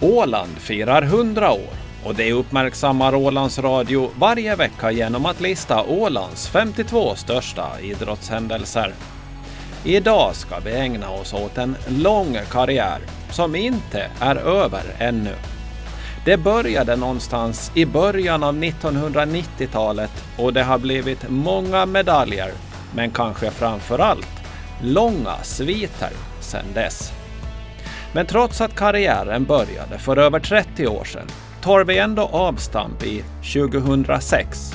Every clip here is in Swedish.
Åland firar 100 år och det uppmärksammar Ålands Radio varje vecka genom att lista Ålands 52 största idrottshändelser. Idag ska vi ägna oss åt en lång karriär som inte är över ännu. Det började någonstans i början av 1990-talet och det har blivit många medaljer, men kanske framför allt långa sviter sedan dess. Men trots att karriären började för över 30 år sedan tar vi ändå avstamp i 2006.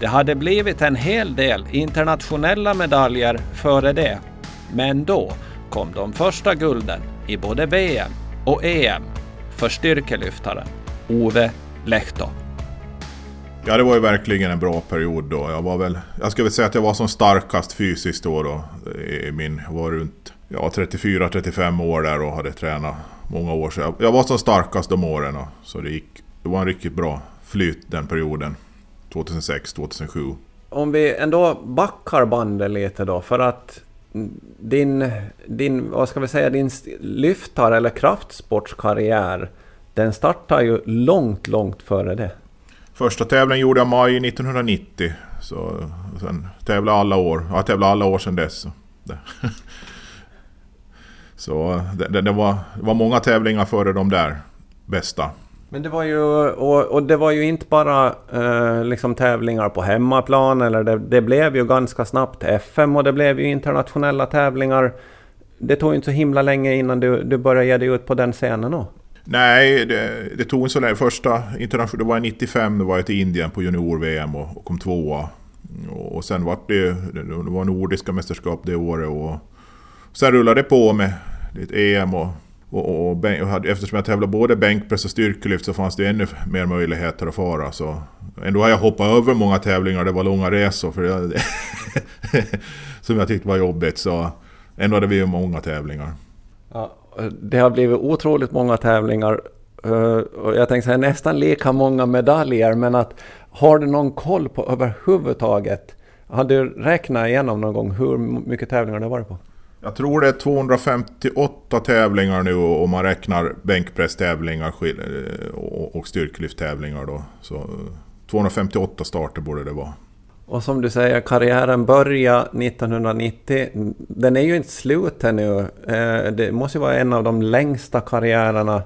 Det hade blivit en hel del internationella medaljer före det, men då kom de första gulden i både VM och EM för styrkelyftaren Ove Lehto. Ja, det var ju verkligen en bra period då. Jag var väl, jag skulle säga att jag var som starkast fysiskt då. då i min, var runt ja, 34-35 år där och hade tränat många år. Så jag, jag var som starkast de åren. Då, så det, gick, det var en riktigt bra flyt den perioden. 2006-2007. Om vi ändå backar bandet lite då, för att din, din, vad ska vi säga, din lyftar eller kraftsportskarriär, den startar ju långt, långt före det. Första tävlingen gjorde jag maj 1990. Så, sen tävlade alla år. Jag tävlade alla år sedan dess. Så det, det, det, var, det var många tävlingar före de där bästa. Men det var ju, och, och det var ju inte bara eh, liksom tävlingar på hemmaplan, eller det, det, blev ju ganska snabbt FM och det blev ju internationella tävlingar. Det tog ju inte så himla länge innan du, du började ge dig ut på den scenen då? Nej, det, det tog inte så länge. Första internationella, det var 95, det var ett Indien på junior-VM och, och, kom tvåa. Och, och sen var det, det var nordiska mästerskap det året och sen rullade det på med ett EM och och, och, och, eftersom jag tävlade både bänkpress och styrkelyft så fanns det ännu mer möjligheter att fara. Så ändå har jag hoppat över många tävlingar, det var långa resor för jag, som jag tyckte var jobbigt. Så ändå hade vi många tävlingar. Ja, det har blivit otroligt många tävlingar. Eh, och jag tänkte säga nästan lika många medaljer, men att har du någon koll på överhuvudtaget? Har du räknat igenom någon gång hur mycket tävlingar du har varit på? Jag tror det är 258 tävlingar nu om man räknar bänkpresstävlingar eh, och styrkelyfttävlingar då. Så eh, 258 starter borde det vara. Och som du säger, karriären började 1990. Den är ju inte slut ännu. Eh, det måste ju vara en av de längsta karriärerna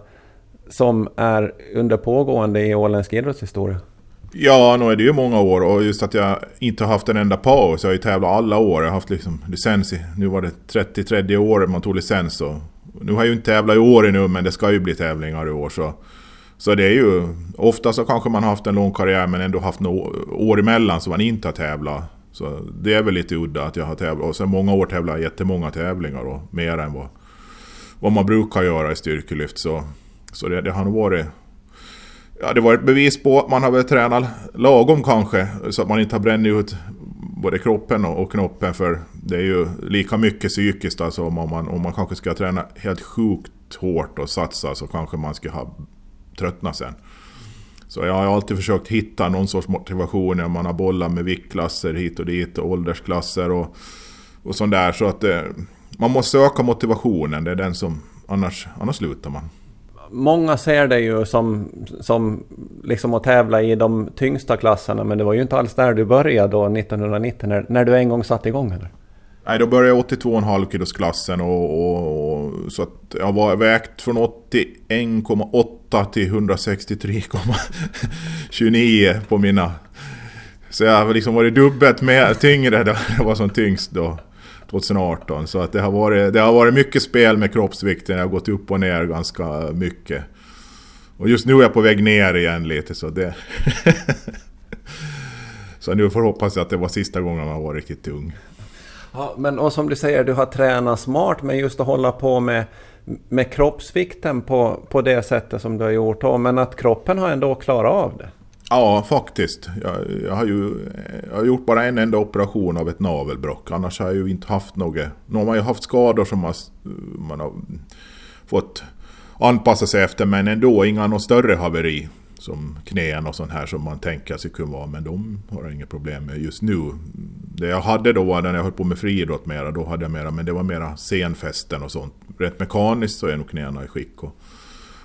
som är under pågående i åländsk idrottshistoria. Ja, nu är det ju många år och just att jag inte har haft en enda paus. Jag har ju tävlat alla år. Jag har haft liksom licens i... Nu var det 30-30 år man tog licens och... Nu har jag ju inte tävlat i år ännu men det ska ju bli tävlingar i år så... Så det är ju... Ofta så kanske man har haft en lång karriär men ändå haft några år emellan som man inte har tävlat. Så det är väl lite udda att jag har tävlat. Och sen många år tävlar jag jättemånga tävlingar och mer än vad, vad man brukar göra i styrkelyft. Så, så det, det har nog varit Ja, det var ett bevis på att man har väl tränat lagom kanske. Så att man inte har bränt ut både kroppen och knoppen. För det är ju lika mycket psykiskt alltså. Om man, om man kanske ska träna helt sjukt hårt och satsa så kanske man ska ha tröttnat sen. Så jag har alltid försökt hitta någon sorts motivation när man har bollat med viktklasser hit och dit och åldersklasser och, och sånt där. Så att eh, man måste söka motivationen, det är den som... Annars, annars slutar man många ser det ju som, som liksom att tävla i de tyngsta klasserna, men det var ju inte alls där du började då 1990 när, när du en gång satte igång eller? Nej, då började jag 82,5 kilos klassen och, och, och, så att jag var vägt från 81,8 till 163,29 på mina... Så jag har liksom varit dubbelt mer tyngre då jag var som tyngst då. 2018. Så att det, har varit, det har varit mycket spel med kroppsvikten. Jag har gått upp och ner ganska mycket. Och just nu är jag på väg ner igen lite så det... så nu får hoppas jag att det var sista gången man var riktigt tung. Ja, men och som du säger, du har tränat smart men just att hålla på med, med kroppsvikten på, på det sättet som du har gjort. Men att kroppen har ändå klarat av det. Ja, faktiskt. Jag, jag, har ju jag har gjort bara en enda operation av ett navelbrock. Annars har jag ju inte haft något. Nu har man ju haft skador som man, man har fått anpassa sig efter. Men ändå inga någon större haveri. Som knän och sånt här som man tänker sig kunna vara. Men de har jag inga problem med just nu. Det jag hade då var när jag höll på med friidrott mera. Då hade jag mera, men det var mera senfästen och sånt. Rätt mekaniskt så är nog knäna i skick. Och,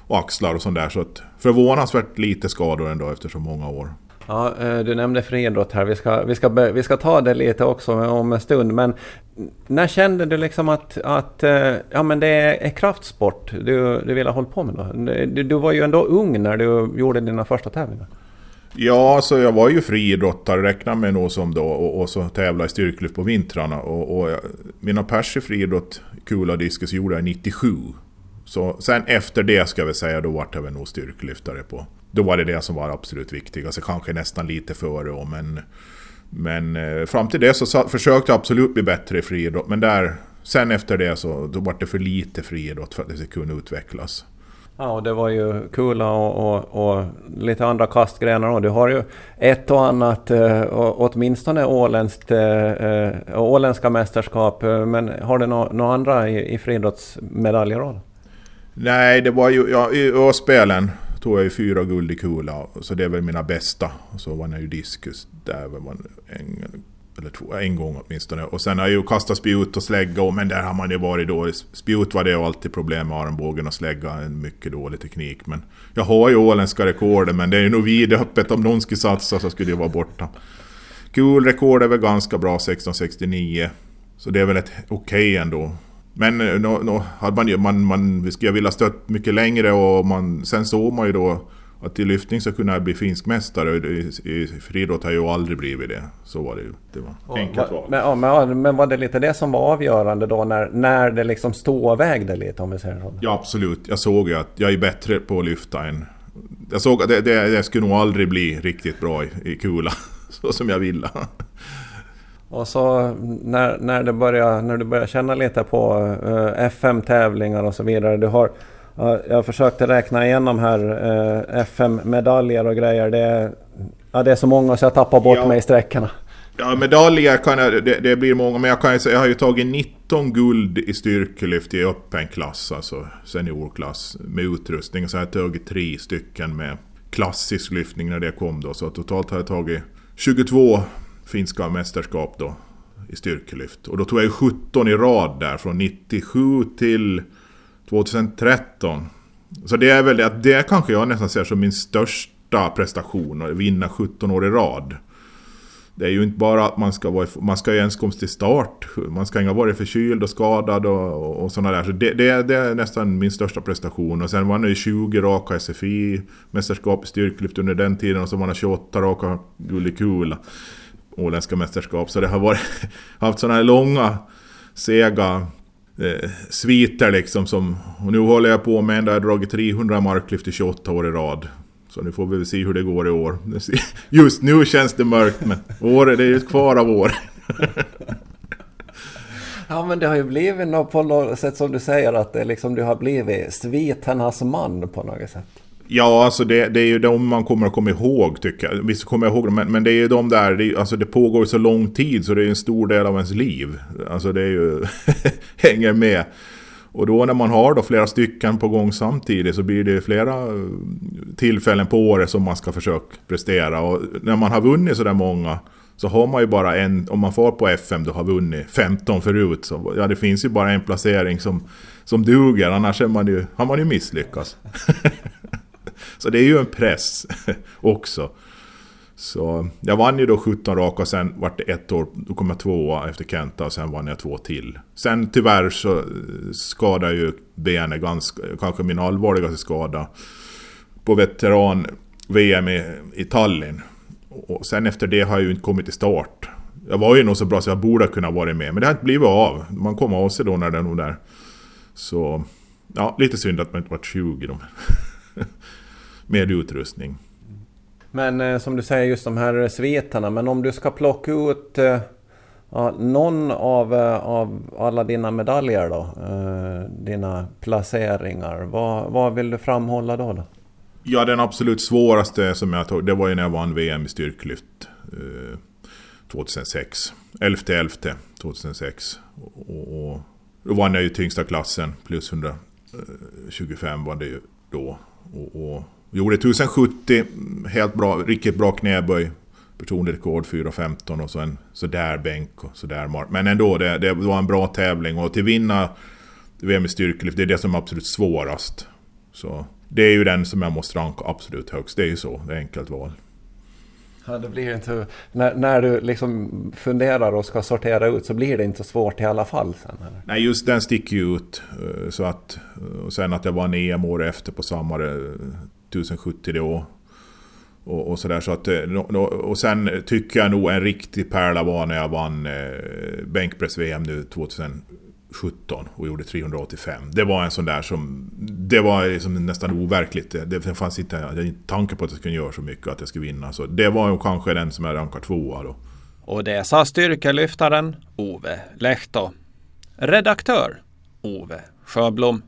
och axlar och sånt där. Så att förvånansvärt lite skador ändå efter så många år. Ja, eh, du nämnde friidrott här. Vi ska, vi, ska, vi ska ta det lite också om en stund. Men när kände du liksom att, att eh, ja, men det är kraftsport du, du ville hålla på med? Då? Du, du var ju ändå ung när du gjorde dina första tävlingar. Ja, så jag var ju friidrottare, räknade mig nog som då, och, och så tävlade i styrkelyft på vintrarna. Och, och jag, mina pers i friidrott, kula diskus, gjorde jag 97. Så sen efter det ska vi säga, då vart jag väl nog styrkelyftare på. Då var det det som var absolut viktigast, kanske nästan lite före och men... Men eh, fram till det så försökte jag absolut bli bättre i friidrott, men där... Sen efter det så då var det för lite friidrott för att det skulle kunna utvecklas. Ja, och det var ju kula och, och, och lite andra kastgrenar och du har ju ett och annat, eh, åtminstone åländskt, eh, åländska mästerskap. Men har du några no, andra i, i friidrottsmedaljer? Nej, det var ju ja, i Åspelen tog jag ju fyra guld i kula. Så det är väl mina bästa. Och så vann jag ju diskus där. Var en, eller två, en gång åtminstone. Och sen har jag ju kastat spjut och slägga. Och, men där har man ju varit dålig. Spjut var det ju alltid problem med armbågen och slägga. En mycket dålig teknik. Men jag har ju åländska rekordet. Men det är ju nog vidöppet. Om någon skulle satsa så skulle det vara borta. Kulrekord är väl ganska bra 1669. Så det är väl ett okej okay ändå. Men no, eh, no, hade man ju, man, man skulle vilja stött mycket längre och man, sen såg man ju då att i lyftning så kunde jag bli finsk mästare. I, i friidrott har jag ju aldrig blivit det. Så var det ju. Det var enkelt val. Men, ja, men, men, var det lite det som var avgörande då när, när det liksom ståvägde lite om vi säger så? Ja absolut. Jag såg ju att jag är bättre på att lyfta än... Jag såg att det, det, det skulle nog aldrig bli riktigt bra i, i kula. Så som jag ville. Och så när, när, det börjar, när du börjar känna lite på eh, FM-tävlingar och så vidare. Du har, jag försökte räkna igenom här eh, FM-medaljer och grejer. Det är, ja, det är så många så jag tappar bort ja. mig i sträckorna. Ja, medaljer kan jag, det, det, blir många, men jag kan ju säga jag har ju tagit 19 guld i styrkelyft i öppen klass, alltså seniorklass med utrustning. Så jag har tagit tre stycken med klassisk lyftning när det kom då. Så totalt har jag tagit 22 finska mästerskap då i styrkelyft. Och då tog jag ju 17 i rad där från 97 till 2013. Så det är väl det att det kanske jag nästan ser som min största prestation, att vinna 17 år i rad. Det är ju inte bara att man ska vara man ska ju ens komma till start. Man ska inte ha varit förkyld och skadad och, och sådana där. Så det, det, det, är nästan min största prestation. Och sen vann jag ju 20 raka SFI-mästerskap i styrkelyft under den tiden. Och så vann jag 28 raka guld i kula åländska mästerskap. Så det har varit, haft sådana här långa, sega eh, sviter liksom. Som, och nu håller jag på med en där jag dragit 300 marklyft i 28 år i rad. Så nu får vi väl se hur det går i år. Just nu känns det mörkt men året, det är ju kvar av år. Ja men det har ju blivit något på något sätt som du säger att det liksom, du har blivit sviternas man på något sätt. Ja, alltså det, det, är ju de man kommer att komma ihåg tycker jag. Visst kommer jag ihåg dem, men, men det är ju de där, det, alltså det pågår så lång tid så det är en stor del av ens liv. Alltså det är ju, hänger med. Och då när man har då flera stycken på gång samtidigt så blir det flera eh, tillfällen på året som man ska försöka prestera. Och när man har vunnit sådär många så har man ju bara en, om man får på FM då har vunnit 15 förut. Så ja, det finns ju bara en placering som, som duger, annars är man ju, har man ju misslyckats. Så det är ju en press också. Så jag vann ju då 17 raka och sen vart det ett år, då kom jag tvåa efter Kenta och sen vann jag två till. Sen tyvärr så skadade ju benet ganska, kanske min allvarligaste skada på veteran-VM i, i Tallinn. Och sen efter det har jag ju inte kommit till start. Jag var ju nog så bra så jag borde ha kunnat vara med, men det har inte blivit av. Man kom av sig då när det är nog där. Så, ja, lite synd att man inte var 20 då. med utrustning. Men eh, som du säger just de här svetarna, men om du ska plocka ut eh, ja, någon av, eh, av alla dina medaljer då, eh, dina placeringar, vad, vad vill du framhålla då? då? Ja, den absolut svåraste som jag tog, det var ju när jag vann VM i styrklyft eh, 2006. 11-11 2006. Och, och då vann jag ju tyngsta klassen, plus 125 var det ju då. Och, och Gjorde 1070, helt bra, riktigt bra knäböj. Personlig rekord 4.15 och så en sådär bänk och sådär mark. Men ändå, det, det var en bra tävling och till vinna VM i styrkelyft, det är det som är absolut svårast. Så det är ju den som jag måste ranka absolut högst. Det är ju så, det är enkelt val. Ja, det blir inte, när, när du liksom funderar och ska sortera ut så blir det inte så svårt i alla fall sen? Eller? Nej, just den sticker ju ut. Eh, så att, och sen att jag vann EM året efter på sommaren 1070 då. Och, och sådär så att... Eh, och sen tycker jag nog en riktig pärla var när jag vann eh, bänkpress-VM nu 2017 och gjorde 385. Det var en sån där som... Det var liksom nästan overkligt. Det fanns inte en tanke på att jag skulle göra så mycket att jag skulle vinna. Så det var kanske den som jag rankar tvåa då. Och det sa styrkelyftaren Ove Lehto. Redaktör Ove Sjöblom.